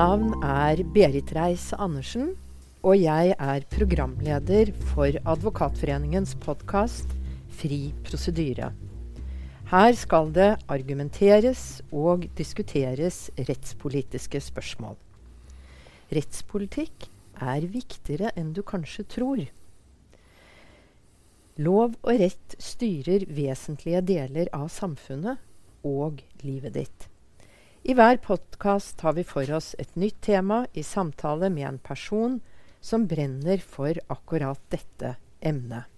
Navn er Berit Reiss-Andersen, og jeg er programleder for Advokatforeningens podkast Fri prosedyre. Her skal det argumenteres og diskuteres rettspolitiske spørsmål. Rettspolitikk er viktigere enn du kanskje tror. Lov og rett styrer vesentlige deler av samfunnet og livet ditt. I hver podkast tar vi for oss et nytt tema i samtale med en person som brenner for akkurat dette emnet.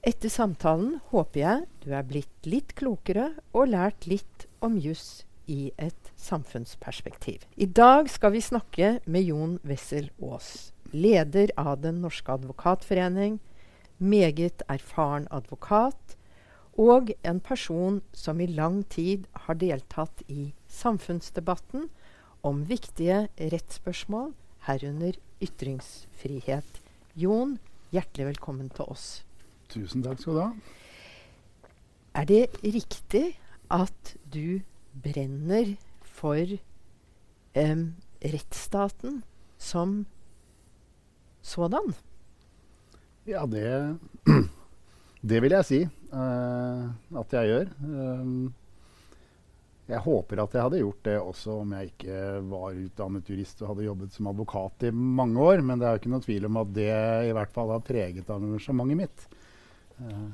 Etter samtalen håper jeg du er blitt litt klokere og lært litt om juss i et samfunnsperspektiv. I dag skal vi snakke med Jon Wessel Aas, leder av Den norske advokatforening, meget erfaren advokat og en person som i lang tid har deltatt i samfunnsdebatten om viktige rettsspørsmål, herunder ytringsfrihet. Jon, hjertelig velkommen til oss. Tusen takk skal du ha. Er det riktig at du brenner for um, rettsstaten som sådan? Ja, det, det vil jeg si uh, at jeg gjør. Um, jeg håper at jeg hadde gjort det også om jeg ikke var utdannet jurist og hadde jobbet som advokat i mange år, men det er jo ikke noe tvil om at det i hvert fall har preget engasjementet mitt. Eh,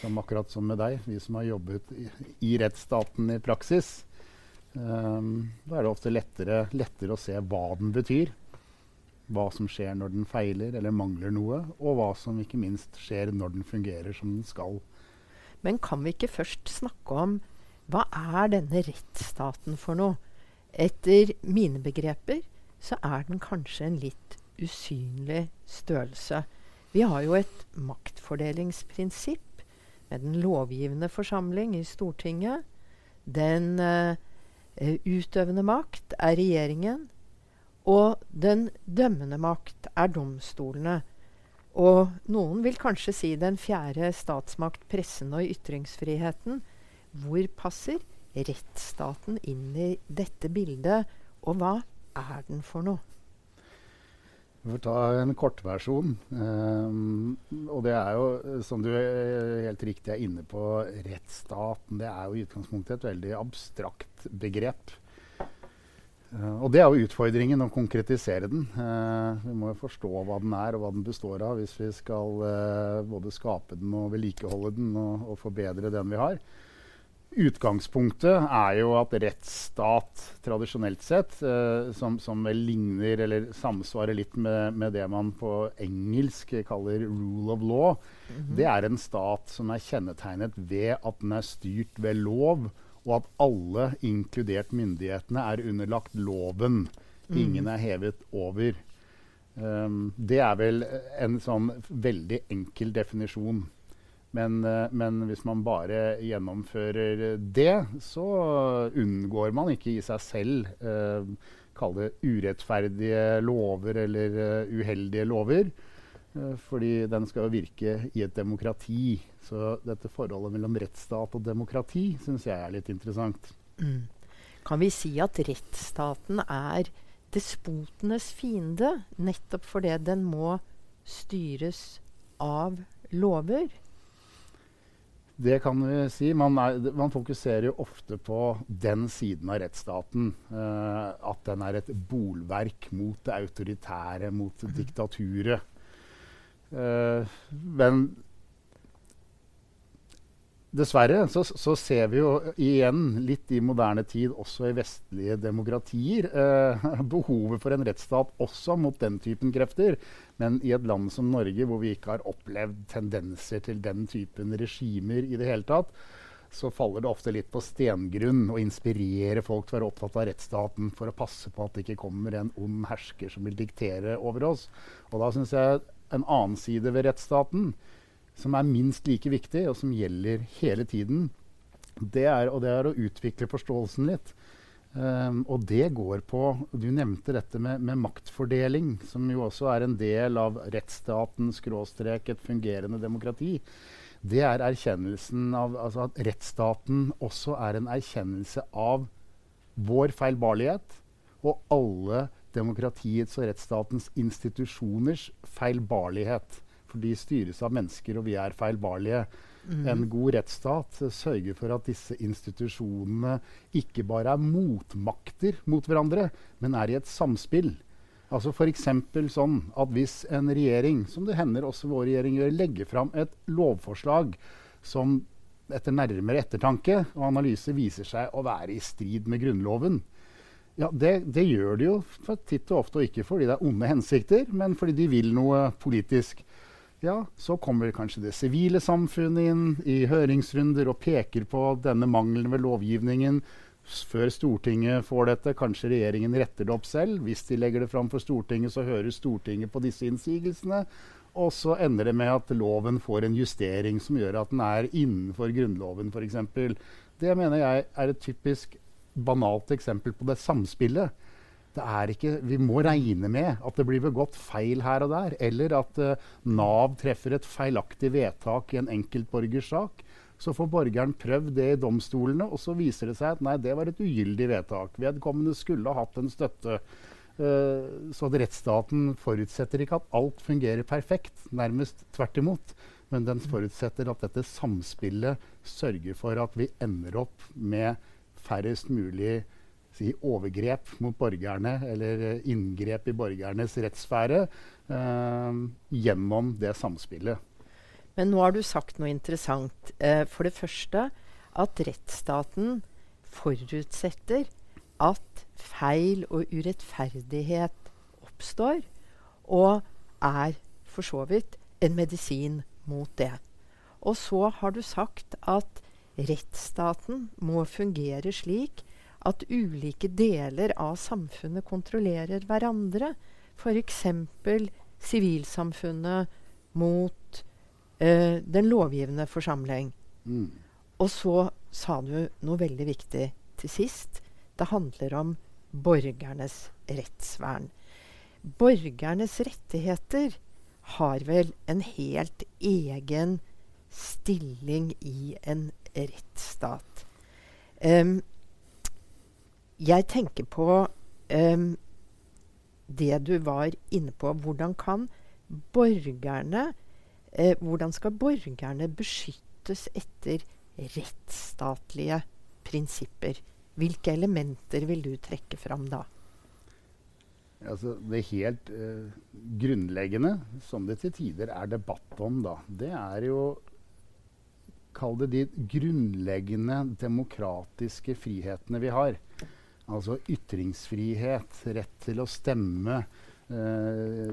som akkurat som med deg, vi som har jobbet i, i rettsstaten i praksis. Um, da er det ofte lettere, lettere å se hva den betyr. Hva som skjer når den feiler eller mangler noe, og hva som ikke minst skjer når den fungerer som den skal. Men kan vi ikke først snakke om hva er denne rettsstaten for noe? Etter mine begreper så er den kanskje en litt usynlig størrelse. Vi har jo et maktfordelingsprinsipp med den lovgivende forsamling i Stortinget. Den eh, utøvende makt er regjeringen. Og den dømmende makt er domstolene. Og noen vil kanskje si den fjerde statsmakt, pressen og ytringsfriheten. Hvor passer rettsstaten inn i dette bildet, og hva er den for noe? Vi får ta en kortversjon. Um, og det er jo, som du er helt riktig er inne på, rettsstaten. Det er jo i utgangspunktet et veldig abstrakt begrep. Uh, og det er jo utfordringen å konkretisere den. Uh, vi må jo forstå hva den er og hva den består av hvis vi skal uh, både skape den og vedlikeholde den og, og forbedre den vi har. Utgangspunktet er jo at rettsstat tradisjonelt sett, eh, som, som, vel ligner eller samsvarer litt med, med, det man på engelsk kaller 'rule of law', mm -hmm. det er en stat som er kjennetegnet ved at den er styrt ved lov, og at alle, inkludert myndighetene, er underlagt loven. Mm. Ingen er hevet over. Um, det er vel en sånn veldig enkel definisjon. Men, eh, men, hvis man bare gjennomfører det, så unngår man ikke i seg selv eh, Kall det urettferdige lover eller uh, uheldige lover. Uh, fordi den skal jo virke i et demokrati. Så dette forholdet mellom rettsstat og demokrati syns jeg er litt interessant. Mm. Kan vi si at rettsstaten er despotenes fiende, nettopp fordi den må styres av lover? Det kan vi si. Man, er, man, fokuserer jo ofte på den siden av rettsstaten. Uh, at den er et bolverk mot det autoritære, mot diktaturet. Uh, men dessverre så, så, ser vi jo igjen, litt i moderne tid, også i vestlige demokratier, eh, behovet for en rettsstat også mot den typen krefter. Men i et land som Norge, hvor vi ikke har opplevd tendenser til den typen regimer i det hele tatt, så faller det ofte litt på stengrunn å inspirere folk til å være opptatt av rettsstaten for å passe på at det ikke kommer en ond hersker som vil diktere over oss. Og da syns jeg en annen side ved rettsstaten som er minst like viktig, og som gjelder hele tiden, det er, og det er å utvikle forståelsen litt. Um, og det går på Du nevnte dette med, med, maktfordeling, som jo også er en del av rettsstaten, skråstrek et fungerende demokrati. Det er erkjennelsen av altså at rettsstaten også er en erkjennelse av vår feilbarlighet og alle demokratiets og rettsstatens institusjoners feilbarlighet. For de styres av mennesker, og vi er feilbarlige. Mm. En god rettsstat sørger for at disse institusjonene ikke bare er motmakter mot hverandre, men er i et samspill. Altså F.eks. sånn at hvis en regjering, som det hender også vår regjering gjør, legger fram et lovforslag som etter nærmere ettertanke og analyse viser seg å være i strid med Grunnloven, ja, det, det, gjør de jo titt og ofte, og ikke fordi det er onde hensikter, men fordi de vil noe politisk. Ja, så kommer kanskje det sivile samfunnet inn i høringsrunder og peker på denne mangelen ved lovgivningen. Før Stortinget får dette, kanskje regjeringen retter det opp selv. Hvis de legger det fram for Stortinget, så hører Stortinget på disse innsigelsene. Og så ender det med at loven får en justering som gjør at den er innenfor Grunnloven f.eks. Det mener jeg er et typisk banalt eksempel på det samspillet. Det er ikke, vi må regne med at det blir begått feil her og der. Eller at uh, Nav treffer et feilaktig vedtak i en enkeltborgers sak. Så får borgeren prøvd det i domstolene, og så viser det seg at nei, det var et ugyldig vedtak. Vedkommende skulle ha hatt en støtte. Uh, så at rettsstaten forutsetter ikke at alt fungerer perfekt. Nærmest tvert imot. Men den forutsetter at dette samspillet sørger for at vi ender opp med færrest mulig si, overgrep mot borgerne, eller uh, inngrep i borgernes rettssfære, eh, gjennom det samspillet. Men nå har du sagt noe interessant. Eh, for det første at rettsstaten forutsetter at feil og urettferdighet oppstår, og er for så vidt en medisin mot det. Og så har du sagt at rettsstaten må fungere slik at ulike deler av samfunnet kontrollerer hverandre. F.eks. sivilsamfunnet mot eh, den lovgivende forsamling. Mm. Og så sa du noe veldig viktig til sist. Det handler om borgernes rettsvern. Borgernes rettigheter har vel en helt egen stilling i en rettsstat. Um, jeg tenker på um, det du var inne på. Hvordan kan borgerne uh, Hvordan skal borgerne beskyttes etter rettsstatlige prinsipper? Hvilke elementer vil du trekke fram da? Altså, det helt uh, grunnleggende, som det til tider er debatt om, da, det er jo Kall det de grunnleggende demokratiske frihetene vi har. Altså ytringsfrihet, rett til å stemme, eh,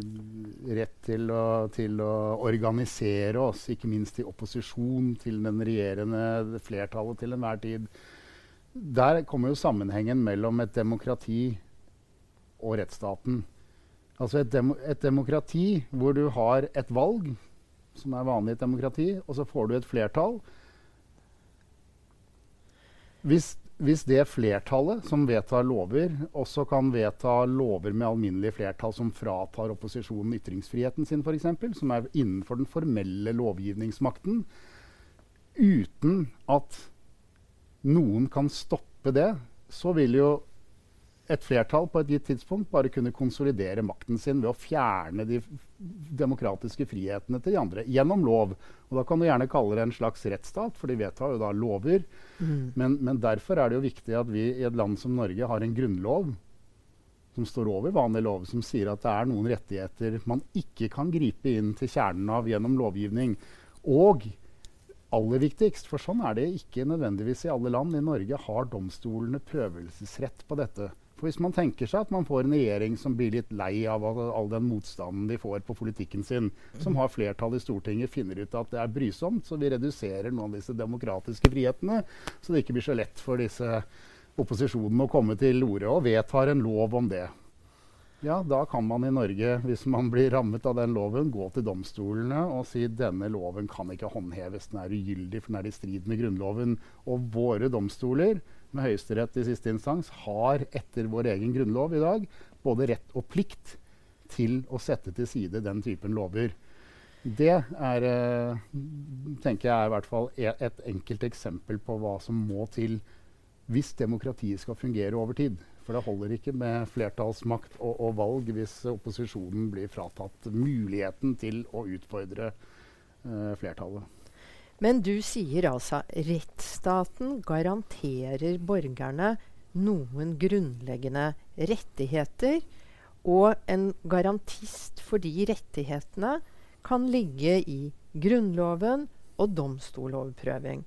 rett til å, til å, organisere oss, ikke minst i opposisjon til den regjerende flertallet til enhver tid. Der kommer jo sammenhengen mellom et demokrati og rettsstaten. Altså et, dem et demokrati hvor du har et valg som er vanlig i et demokrati, og så får du et flertall. Hvis, hvis det flertallet som vedtar lover, også kan vedta lover med alminnelig flertall som fratar opposisjonen ytringsfriheten sin, f.eks., som er innenfor den formelle lovgivningsmakten, uten at noen kan stoppe det, så vil jo et flertall på et gitt tidspunkt bare kunne konsolidere makten sin ved å fjerne de demokratiske frihetene til de andre gjennom lov. Og Da kan du gjerne kalle det en slags rettsstat, for de vedtar jo da lover. Mm. Men, men, derfor er det jo viktig at vi i et land som Norge har en grunnlov som står over vanlig lov, som sier at det er noen rettigheter man ikke kan gripe inn til kjernen av gjennom lovgivning. Og aller viktigst, for sånn er det ikke nødvendigvis i alle land, i Norge har domstolene prøvelsesrett på dette. For Hvis man tenker seg at man får en regjering som blir litt lei av all den motstanden de får på politikken sin, som har flertall i Stortinget, finner ut at det er brysomt, så vi reduserer noen av disse demokratiske frihetene, så det ikke blir så lett for disse opposisjonene å komme til orde og vedtar en lov om det. Ja, da kan man i Norge, hvis man blir rammet av den loven, gå til domstolene og si denne loven kan ikke håndheves, den er ugyldig, for den er i strid med Grunnloven. Og våre domstoler, med Høyesterett i siste instans, har etter vår egen grunnlov i dag både rett og plikt til å sette til side den typen lover. Det er, eh, tenker jeg er i hvert fall e, et enkelt eksempel på hva som må til hvis demokratiet skal fungere over tid. For det holder ikke med flertallsmakt og, og valg hvis opposisjonen blir fratatt muligheten til å utfordre eh, flertallet. Men du sier altså rettsstaten garanterer borgerne noen grunnleggende rettigheter. Og en garantist for de rettighetene kan ligge i Grunnloven og domstoloverprøving.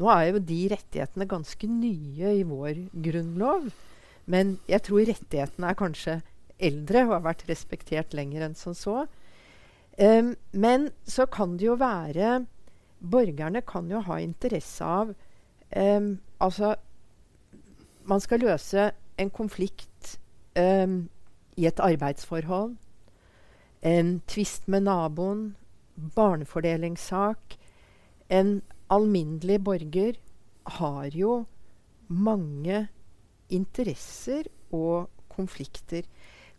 Nå er jo de rettighetene ganske nye i vår grunnlov. Men jeg tror rettighetene er kanskje eldre og har vært respektert lenger enn som så. Um, men så kan det jo være Borgerne kan jo ha interesse av um, Altså, man skal løse en konflikt um, i et arbeidsforhold en tvist med naboen, barnefordelingssak En alminnelig borger har jo mange interesser og konflikter.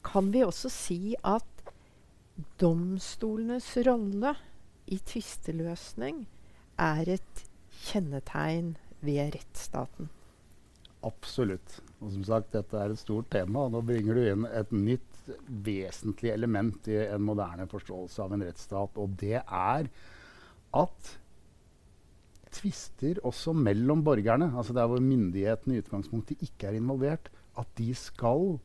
Kan vi også si at domstolenes rolle i tvisteløsning er et kjennetegn ved rettsstaten? Absolutt. Og som sagt, dette er et stort tema. og Nå bringer du inn et nytt vesentlig element i en moderne forståelse av en rettsstat. Og det er at tvister også mellom borgerne, altså der hvor myndighetene i utgangspunktet ikke er involvert, at de skal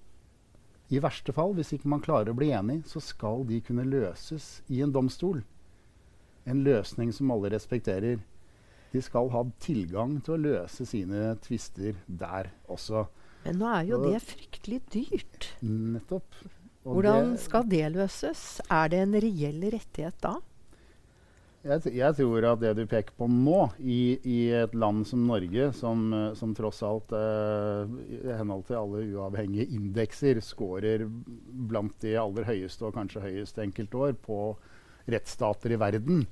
i verste fall, hvis ikke man klarer å bli enig, så skal de kunne løses i en domstol. En løsning som alle respekterer. De skal ha tilgang til å løse sine tvister der også. Men nå er jo og, det fryktelig dyrt. Nettopp. Og Hvordan det, skal det løses? Er det en reell rettighet da? Jeg, jeg, tror at det du peker på nå, i, i et land som Norge, som, som tross alt eh, i henhold til alle uavhengige indekser scorer blant de aller høyeste og kanskje høyeste enkeltår på rettsstater i verden,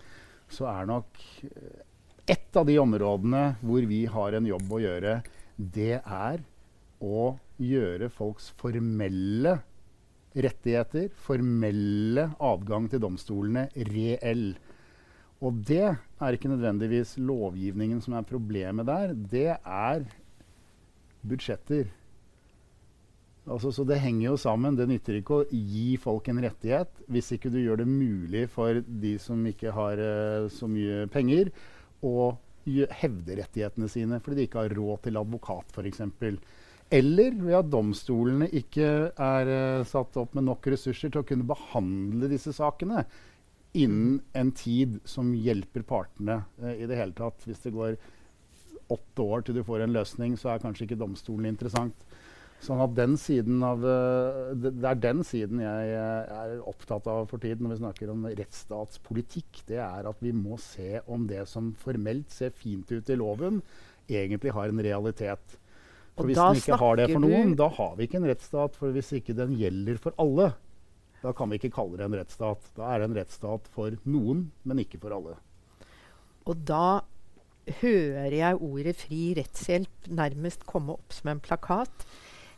så er nok et av de områdene hvor vi har en jobb å gjøre, det er å gjøre folks formelle rettigheter, formelle adgang til domstolene, reell. Og det er ikke nødvendigvis lovgivningen som er problemet der. Det er budsjetter. Altså, så det henger jo sammen. Det nytter ikke å gi folk en rettighet hvis ikke du gjør det mulig for de som ikke har uh, så mye penger, å hevde rettighetene sine fordi de ikke har råd til advokat, f.eks. Eller ved at domstolene ikke er uh, satt opp med nok ressurser til å kunne behandle disse sakene innen en tid som hjelper partene uh, i det hele tatt. Hvis det går åtte år til du får en løsning, så er kanskje ikke domstolen interessant. Sånn at den siden av, uh, det, er den siden jeg er opptatt av for tiden når vi snakker om rettsstatspolitikk. Det er at vi må se om det som formelt ser fint ut i loven, egentlig har en realitet. For Hvis den ikke har det for noen, da har vi ikke en rettsstat. For hvis ikke den gjelder for alle, da kan vi ikke kalle det en rettsstat. Da er det en rettsstat for noen, men ikke for alle. Og da hører jeg ordet fri rettshjelp nærmest komme opp som en plakat.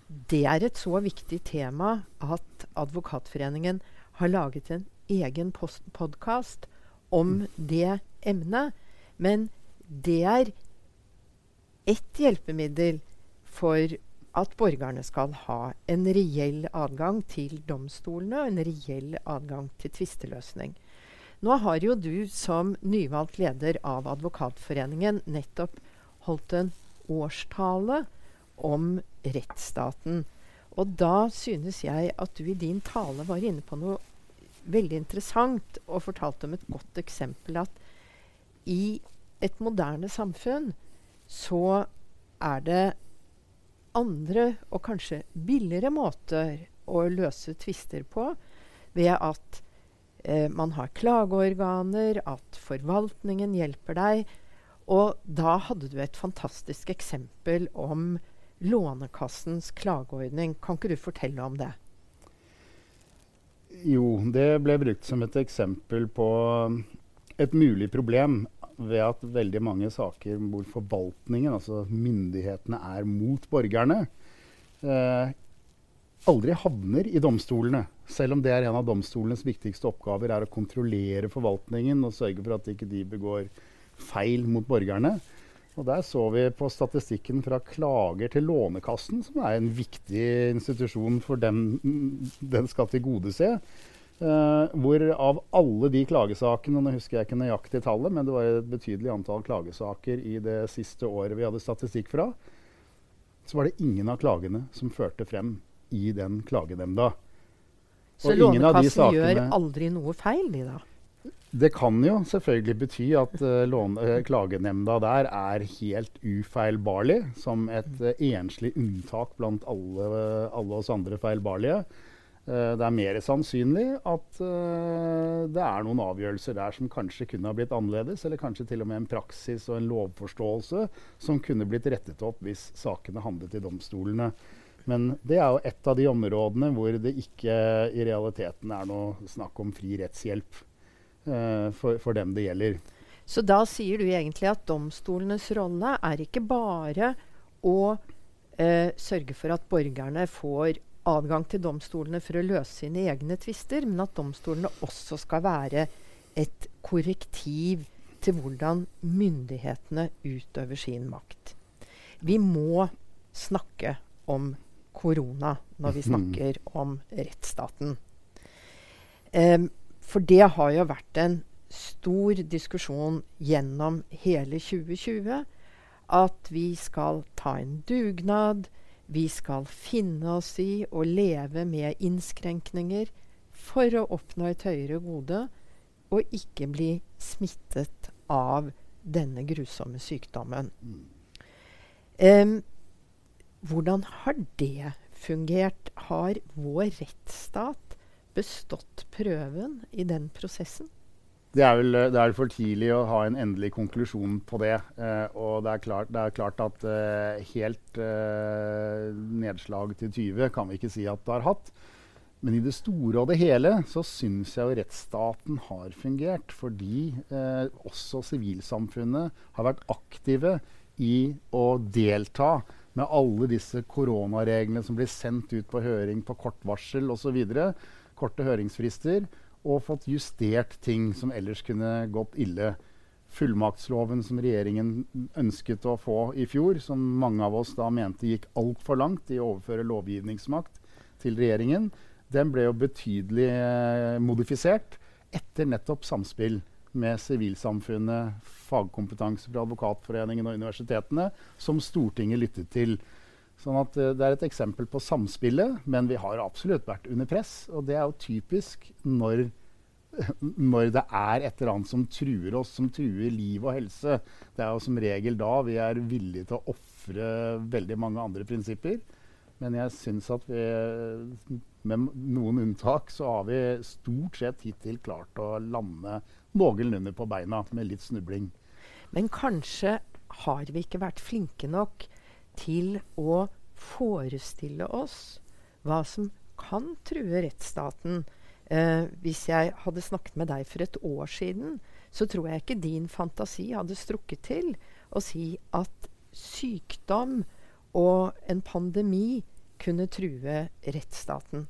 Det er et så viktig tema at Advokatforeningen har laget en egen podkast om det emnet. Men det er ett hjelpemiddel for at borgerne skal ha en reell adgang til domstolene og en reell adgang til tvisteløsning. Nå har jo du som nyvalgt leder av Advokatforeningen nettopp holdt en årstale om rettsstaten. Og da synes jeg at du i din tale var inne på noe veldig interessant og fortalte om et godt eksempel at i et moderne samfunn så er det andre og kanskje billigere måter å løse tvister på ved at eh, man har klageorganer, at forvaltningen hjelper deg. Og da hadde du et fantastisk eksempel om Lånekassens klageordning. Kan ikke du fortelle om det? Jo, det ble brukt som et eksempel på et mulig problem ved at veldig mange saker hvor forvaltningen, altså myndighetene, er mot borgerne, eh, aldri havner i domstolene. Selv om det er en av domstolenes viktigste oppgaver er å kontrollere forvaltningen og sørge for at ikke de begår feil mot borgerne. Og Der så vi på statistikken fra klager til Lånekassen, som er en viktig institusjon for dem den skal tilgodese. Uh, hvor av alle de klagesakene, nå husker jeg ikke nøyaktig tallet, men det var et betydelig antall klagesaker i det siste året vi hadde statistikk fra, så var det ingen av klagene som førte frem i den klagenemnda. Så Lånekassen sakene, gjør aldri noe feil, de da? Det kan jo selvfølgelig bety at uh, låne, uh, klagenemnda der er helt ufeilbarlig, som et uh, enslig unntak blant alle, alle oss andre feilbarlige. Eh, det er mer sannsynlig at uh, det er noen avgjørelser der som kanskje kunne ha blitt annerledes, eller kanskje til og med en praksis og en lovforståelse som kunne blitt rettet opp hvis sakene handlet i domstolene. Men det er jo et av de områdene hvor det ikke i realiteten er noe snakk om fri rettshjelp uh, for, for dem det gjelder. Så da sier du egentlig at domstolenes rolle er ikke bare å uh, sørge for at borgerne får adgang til domstolene for å løse sine egne tvister, men at domstolene også skal være et korrektiv til hvordan myndighetene utøver sin makt. Vi må snakke om korona når vi snakker om rettsstaten. Um, for det har jo vært en stor diskusjon gjennom hele 2020 at vi skal ta en dugnad vi skal finne oss i å leve med innskrenkninger for å oppnå et høyere gode og ikke bli smittet av denne grusomme sykdommen. Um, hvordan har det fungert? Har vår rettsstat bestått prøven i den prosessen? Det er vel det er for tidlig å ha en endelig konklusjon på det. Eh, og det er klart, det er klart at eh, helt eh, nedslag til 20 kan vi ikke si at det har hatt. Men i det store og det hele så syns jeg jo rettsstaten har fungert. Fordi eh, også sivilsamfunnet har vært aktive i å delta med alle disse koronareglene som blir sendt ut på høring på kort varsel osv. Korte høringsfrister og fått justert ting som ellers kunne gått ille. Fullmaktsloven som regjeringen ønsket å få i fjor, som mange av oss da mente gikk altfor langt i å overføre lovgivningsmakt til regjeringen, den ble jo betydelig eh, modifisert etter nettopp samspill med sivilsamfunnet, fagkompetanse fra Advokatforeningen og universitetene, som Stortinget lyttet til. Sånn at uh, Det er et eksempel på samspillet, men vi har absolutt vært under press. Og det er jo typisk når, når det er et eller annet som truer oss, som truer liv og helse. Det er jo som regel da vi er villige til å ofre veldig mange andre prinsipper. Men jeg syns at vi, med noen unntak, så har vi stort sett hittil klart å lande noenlunde på beina med litt snubling. Men kanskje har vi ikke vært flinke nok til å forestille oss hva som kan true rettsstaten. Eh, hvis jeg hadde snakket med deg for et år siden, så tror jeg ikke din fantasi hadde strukket til å si at sykdom og en pandemi kunne true rettsstaten.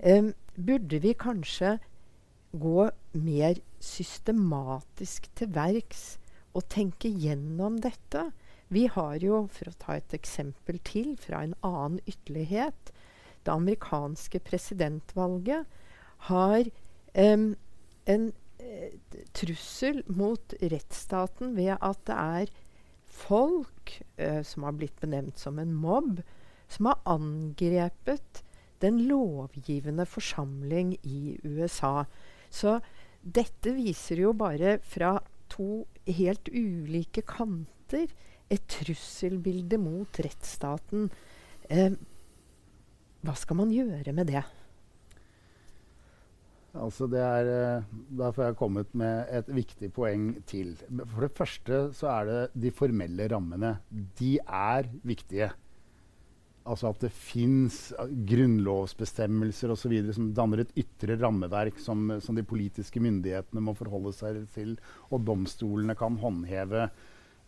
Eh, burde vi kanskje gå mer systematisk til verks og tenke gjennom dette? Vi har jo, for å ta et eksempel til fra en annen ytterlighet Det amerikanske presidentvalget har um, en uh, trussel mot rettsstaten ved at det er folk uh, som har blitt benevnt som en mobb, som har angrepet den lovgivende forsamling i USA. Så dette viser jo bare fra to helt ulike kanter et trusselbilde mot rettsstaten. Eh, hva skal man gjøre med det? Altså det er, eh, Da får jeg kommet med et viktig poeng til. For det første så er det de formelle rammene. De er viktige. Altså at det fins grunnlovsbestemmelser osv. som danner et ytre rammeverk som, som, de politiske myndighetene må forholde seg til, og domstolene kan håndheve.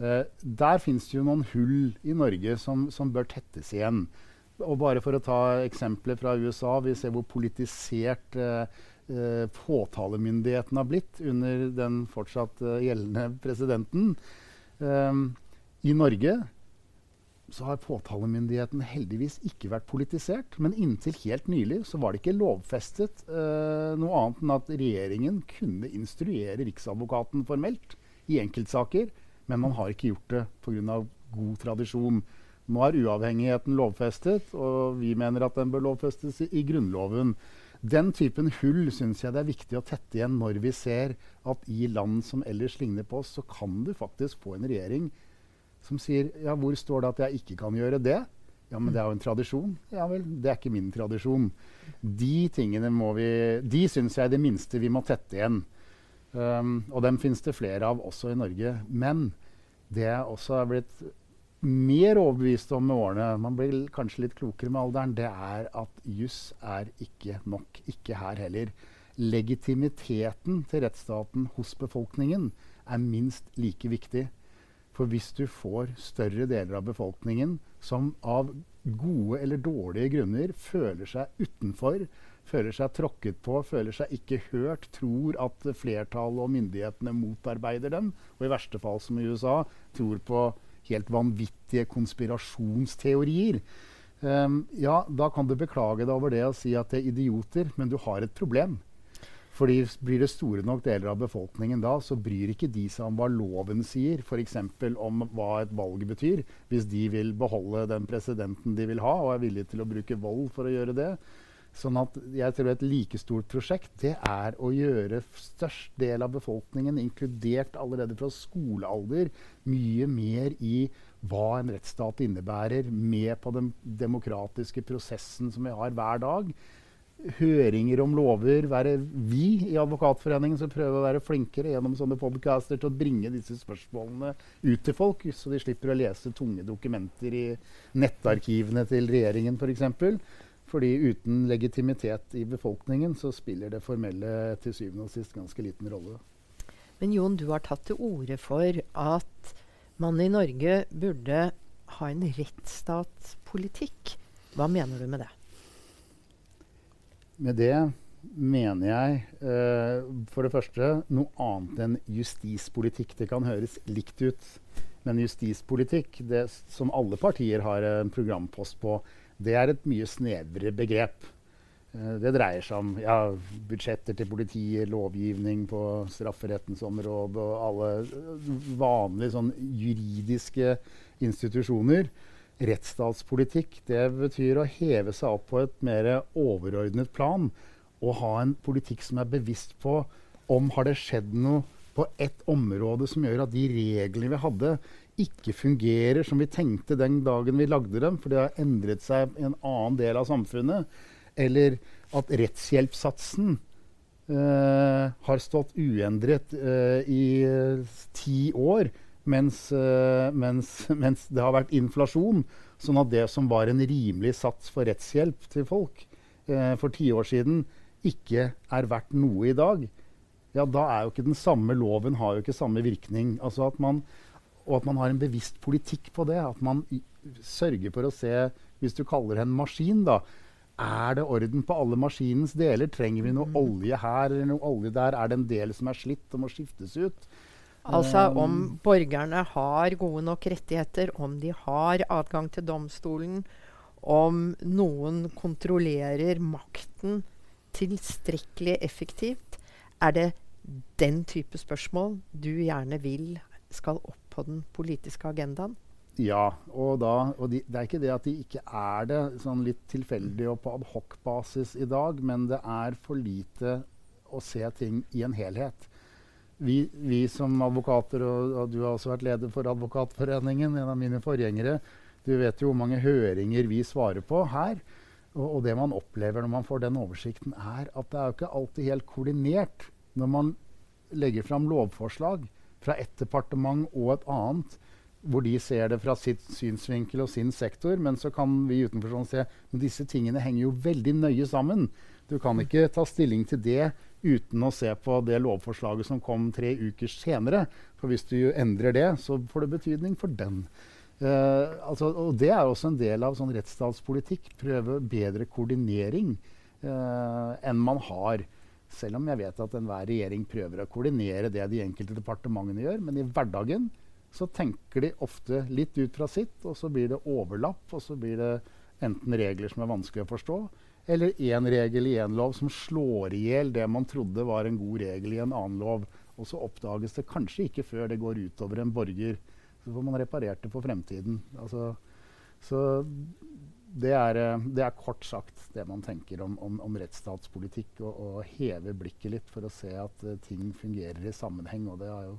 Eh, der fins det jo noen hull i Norge som, som, bør tettes igjen. Og bare for å ta eksempler fra USA. Vi ser hvor politisert eh, uh, påtalemyndigheten har blitt under den fortsatt gjeldende presidenten. I Norge så har påtalemyndigheten heldigvis ikke vært politisert. Men inntil helt nylig så var det ikke lovfestet uh, noe annet enn at regjeringen kunne instruere Riksadvokaten formelt i enkeltsaker. Men man har ikke gjort det pga. god tradisjon. Nå er uavhengigheten lovfestet, og vi mener at den bør lovfestes i, i Grunnloven. Den typen hull syns jeg det er viktig å tette igjen når vi ser at i land som ellers ligner på oss, så kan du faktisk få en regjering som sier ja, hvor står det at jeg ikke kan gjøre det? Ja, men det er jo en tradisjon. Ja vel, det er ikke min tradisjon. De tingene må vi De syns jeg er det minste vi må tette igjen. Um, og dem finnes det flere av også i Norge. Men det jeg også er blitt mer overbevist om med årene, man blir kanskje litt klokere med alderen, det er at juss er ikke nok. Ikke her heller. Legitimiteten til rettsstaten hos befolkningen er minst like viktig. For hvis du får større deler av befolkningen som av gode eller dårlige grunner føler seg utenfor, føler seg tråkket på, føler seg ikke hørt, tror at flertallet og myndighetene motarbeider dem, og i verste fall, som i USA, tror på helt vanvittige konspirasjonsteorier, um, ja, da kan du beklage deg over det og si at det er idioter, men du har et problem. Fordi Blir det store nok deler av befolkningen da, så bryr ikke de seg om hva loven sier, f.eks. om hva et valg betyr, hvis de vil beholde den presidenten de vil ha, og er villige til å bruke vold for å gjøre det. Sånn at jeg tror Et like stort prosjekt det er å gjøre størst del av befolkningen, inkludert allerede fra skolealder, mye mer i hva en rettsstat innebærer, med på den demokratiske prosessen som vi har hver dag høringer om lover, være vi i Advokatforeningen som prøver å være flinkere gjennom sånne podcaster til å bringe disse spørsmålene ut til folk, så de slipper å lese tunge dokumenter i nettarkivene til regjeringen f.eks. For. Fordi uten legitimitet i befolkningen så spiller det formelle til syvende og sist ganske liten rolle. Men Jon, du har tatt til orde for at man i Norge burde ha en rettsstatspolitikk. Hva mener du med det? Med det mener jeg eh, for det første noe annet enn justispolitikk. Det kan høres likt ut, men justispolitikk, det, som alle partier har en programpost på, det er et mye snevrere begrep. Eh, det dreier seg om ja, budsjetter til politiet, lovgivning på strafferettens område og alle vanlige sånn, juridiske institusjoner rettsstatspolitikk det betyr å heve seg opp på et mer overordnet plan og ha en politikk som er bevisst på om har det skjedd noe på ett område som gjør at de reglene vi hadde, ikke fungerer som vi tenkte den dagen vi lagde dem, for det har endret seg i en annen del av samfunnet. Eller at rettshjelpssatsen uh, har stått uendret uh, i ti år mens, uh, mens, mens, det har vært inflasjon. Sånn at det som var en rimelig sats for rettshjelp til folk eh, for ti år siden, ikke er verdt noe i dag. Ja, da er jo ikke den samme loven har jo ikke samme virkning. Altså at man, og at man har en bevisst politikk på det. At man sørger for å se, hvis du kaller det en maskin, da, er det orden på alle maskinens deler? Trenger vi noe mm. olje her eller noe olje der? Er det en del som er slitt og må skiftes ut? Altså om borgerne har gode nok rettigheter, om de har adgang til domstolen, om noen kontrollerer makten tilstrekkelig effektivt. Er det den type spørsmål du gjerne vil skal opp på den politiske agendaen? Ja, og, da, og de, det er ikke det at de ikke er det sånn litt tilfeldig og på adhoc-basis i dag, men det er for lite å se ting i en helhet vi, vi, som advokater, og, og, du har også vært leder for Advokatforeningen, en av mine forgjengere, du vet jo hvor mange høringer vi svarer på her. Og, og, det man opplever når man får den oversikten, er at det er jo ikke alltid helt koordinert når man legger fram lovforslag fra ett departement og et annet. Hvor de ser det fra sitt synsvinkel og sin sektor. Men så kan vi utenfor sånn se men disse tingene henger jo veldig nøye sammen. Du kan ikke ta stilling til det uten å se på det lovforslaget som kom tre uker senere. For hvis du endrer det, så får det betydning for den. Uh, altså, og det er også en del av sånn rettsstatspolitikk. Prøve bedre koordinering uh, enn man har. Selv om jeg vet at enhver regjering prøver å koordinere det de enkelte departementene gjør. Men i hverdagen så tenker de ofte litt ut fra sitt, og så blir det overlapp. Og så blir det enten regler som er vanskelig å forstå, eller én regel i én lov som slår i hjel det man trodde var en god regel i en annen lov. Og så oppdages det kanskje ikke før det går utover en borger. Så får man reparert det for fremtiden. Altså, så det er, eh, det er, kort sagt det man tenker om, om, om rettsstatspolitikk. Å heve blikket litt for å se at uh, ting fungerer i sammenheng. Og det har jo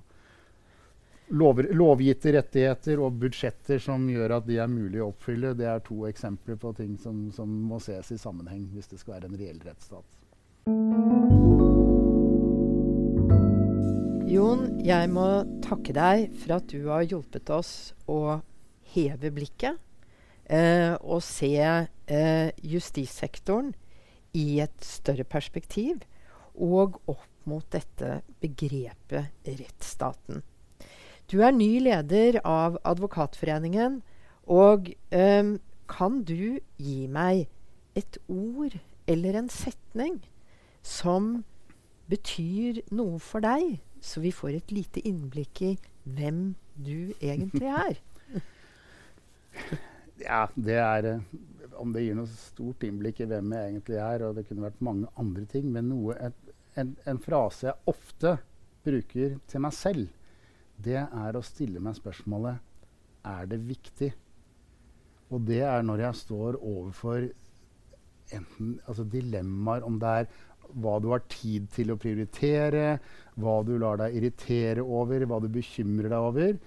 lover, lovgitte rettigheter og budsjetter som gjør at de er mulig å oppfylle, det er to eksempler på ting som, som må ses i sammenheng hvis det skal være en reell rettsstat. Jon, jeg må takke deg for at du har hjulpet oss å heve blikket eh, og se eh, justissektoren i et større perspektiv og opp mot dette begrepet rettsstaten. Du er ny leder av Advokatforeningen. Og um, kan du gi meg et ord eller en setning som betyr noe for deg, så vi får et lite innblikk i hvem du egentlig er? ja, det er eh, Om det gir noe stort innblikk i hvem jeg egentlig er, og det kunne vært mange andre ting, men noe, et, en, en frase jeg ofte bruker til meg selv, det er å stille meg spørsmålet er det viktig. Og det er når jeg står overfor enten altså dilemmaer, om det er hva du har tid til å prioritere, hva du lar deg irritere over, hva du bekymrer deg over.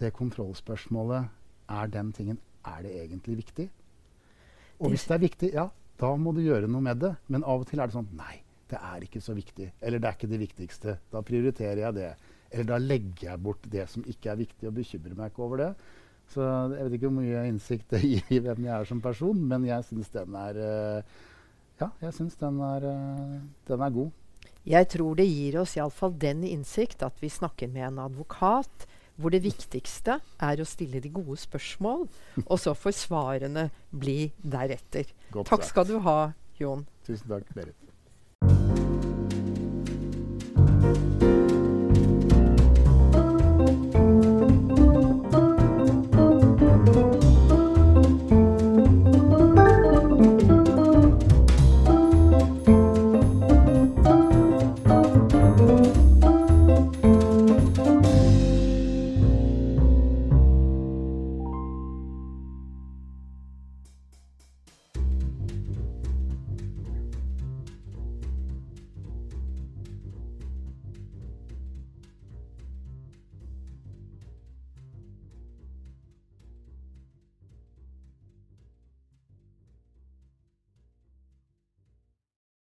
Det kontrollspørsmålet er den tingen er det egentlig viktig? Og hvis det er viktig, ja, da må du gjøre noe med det. Men av og til er det sånn Nei, det er ikke så viktig. Eller det er ikke det viktigste. Da prioriterer jeg det. Eller da legger jeg bort det som ikke er viktig, og bekymrer meg ikke over det. Så jeg vet ikke hvor mye innsikt det gir i hvem jeg er som person, men jeg syns den er uh, Ja, jeg syns den, uh, den er god. Jeg tror det gir oss iallfall den innsikt at vi snakker med en advokat hvor det viktigste er å stille de gode spørsmål, og så får svarene bli deretter. Godt takk skal du ha, Jon. Tusen takk, Berit.